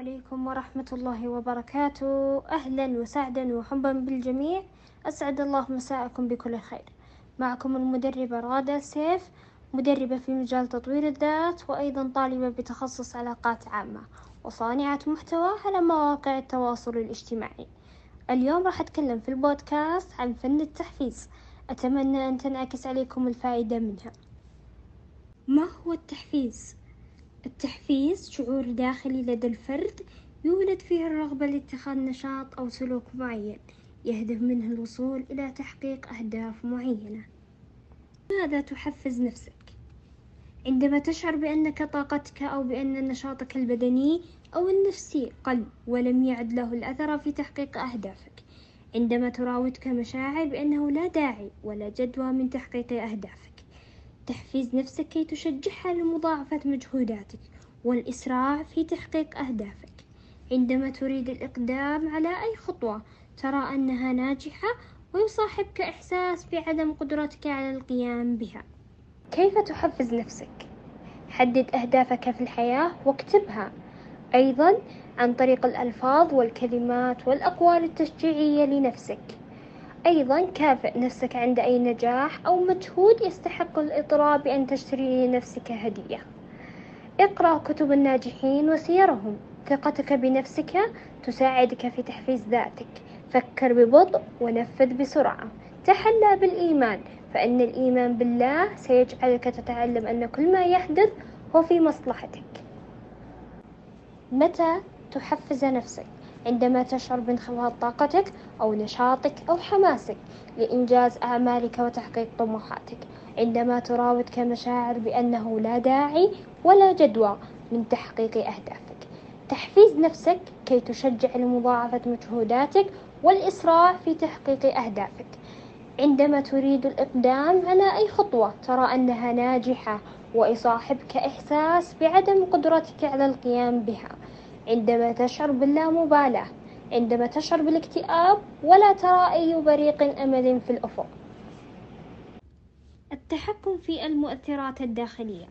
عليكم ورحمة الله وبركاته. أهلا وسعدا وحبا بالجميع. أسعد الله مساءكم بكل خير. معكم المدربة رادة سيف مدربة في مجال تطوير الذات وأيضا طالبة بتخصص علاقات عامة وصانعة محتوى على مواقع التواصل الاجتماعي. اليوم راح أتكلم في البودكاست عن فن التحفيز. أتمنى أن تنعكس عليكم الفائدة منها. ما هو التحفيز؟ التحفيز شعور داخلي لدى الفرد يولد فيه الرغبة لاتخاذ نشاط أو سلوك معين يهدف منه الوصول إلى تحقيق أهداف معينة. ماذا تحفز نفسك؟ عندما تشعر بأنك طاقتك أو بأن نشاطك البدني أو النفسي قل ولم يعد له الأثر في تحقيق أهدافك. عندما تراودك مشاعر بأنه لا داعي ولا جدوى من تحقيق أهدافك. تحفيز نفسك كي تشجعها لمضاعفة مجهوداتك والإسراع في تحقيق أهدافك. عندما تريد الإقدام على أي خطوة ترى أنها ناجحة ويصاحبك إحساس بعدم قدرتك على القيام بها. كيف تحفز نفسك؟ حدد أهدافك في الحياة واكتبها. أيضا عن طريق الألفاظ والكلمات والأقوال التشجيعية لنفسك. أيضا كافئ نفسك عند أي نجاح أو مجهود يستحق الإطراء بأن تشتري لنفسك هدية. اقرأ كتب الناجحين وسيرهم. ثقتك بنفسك تساعدك في تحفيز ذاتك. فكر ببطء ونفذ بسرعة. تحلى بالإيمان فإن الإيمان بالله سيجعلك تتعلم أن كل ما يحدث هو في مصلحتك. متى تحفز نفسك؟ عندما تشعر بانخفاض طاقتك أو نشاطك أو حماسك لإنجاز أعمالك وتحقيق طموحاتك. عندما تراودك مشاعر بأنه لا داعي ولا جدوى من تحقيق أهدافك. تحفيز نفسك كي تشجع لمضاعفة مجهوداتك والإسراع في تحقيق أهدافك. عندما تريد الإقدام على أي خطوة ترى أنها ناجحة ويصاحبك إحساس بعدم قدرتك على القيام بها. عندما تشعر باللامبالاة عندما تشعر بالاكتئاب ولا ترى أي بريق أمل في الأفق. التحكم في المؤثرات الداخلية.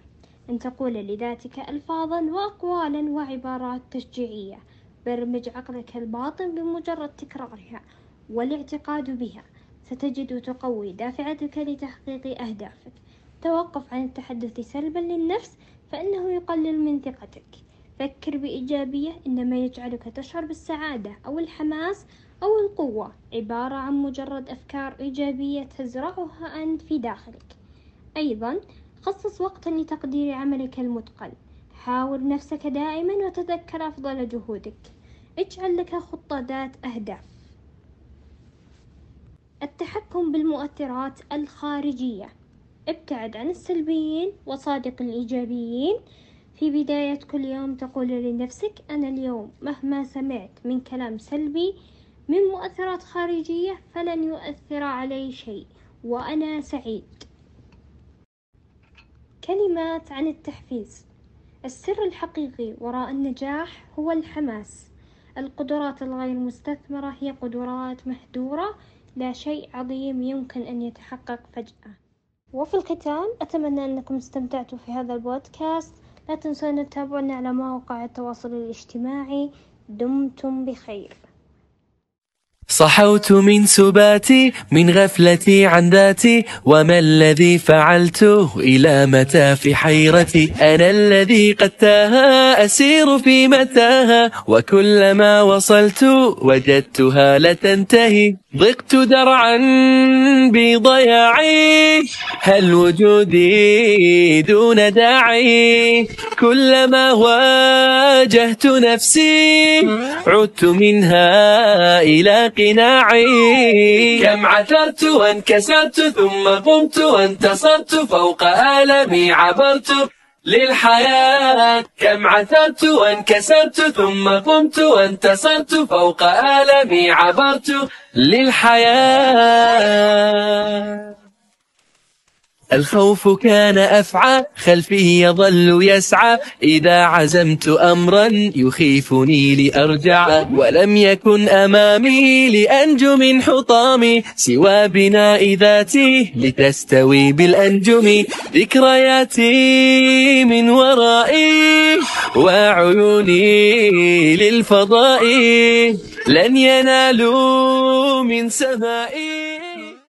أن تقول لذاتك ألفاظا وأقوالا وعبارات تشجيعية. برمج عقلك الباطن بمجرد تكرارها والاعتقاد بها. ستجد تقوي دافعتك لتحقيق أهدافك. توقف عن التحدث سلبا للنفس فإنه يقلل من ثقتك. فكر بإيجابية إنما يجعلك تشعر بالسعادة أو الحماس أو القوة عبارة عن مجرد أفكار إيجابية تزرعها أنت في داخلك. أيضا خصص وقتا لتقدير عملك المتقن. حاول نفسك دائما وتذكر أفضل جهودك. اجعل لك خطة ذات أهداف. التحكم بالمؤثرات الخارجية. ابتعد عن السلبيين وصادق الإيجابيين. في بداية كل يوم تقول لنفسك أنا اليوم مهما سمعت من كلام سلبي من مؤثرات خارجية فلن يؤثر علي شيء وأنا سعيد. كلمات عن التحفيز. السر الحقيقي وراء النجاح هو الحماس. القدرات الغير مستثمرة هي قدرات مهدورة لا شيء عظيم يمكن أن يتحقق فجأة. وفي الختام أتمنى أنكم استمتعتوا في هذا البودكاست. لا تنسون تتابعونا على مواقع التواصل الاجتماعي. دمتم بخير. صحوت من سباتي من غفلتي عن ذاتي وما الذي فعلته إلى متى في حيرتي. أنا الذي قد تاها أسير في متاها وكلما وصلت وجدتها لتنتهي ضقت درعا بضياعي هل وجودي دون داعي. كلما واجهت نفسي عدت منها إلى قناعي كم عثرت وانكسرت ثم قمت وانتصرت فوق آلمي عبرت للحياة. كم عثرت وانكسرت ثم قمت وانتصرت فوق آلمي عبرت للحياة. الخوف كان أفعى خلفي يظل يسعى. إذا عزمت أمرا يخيفني لأرجع. ولم يكن أمامي لأنجو من حطامي سوى بناء ذاتي لتستوي بالأنجم. ذكرياتي من ورائي وعيوني للفضاء لن ينالوا من سمائي.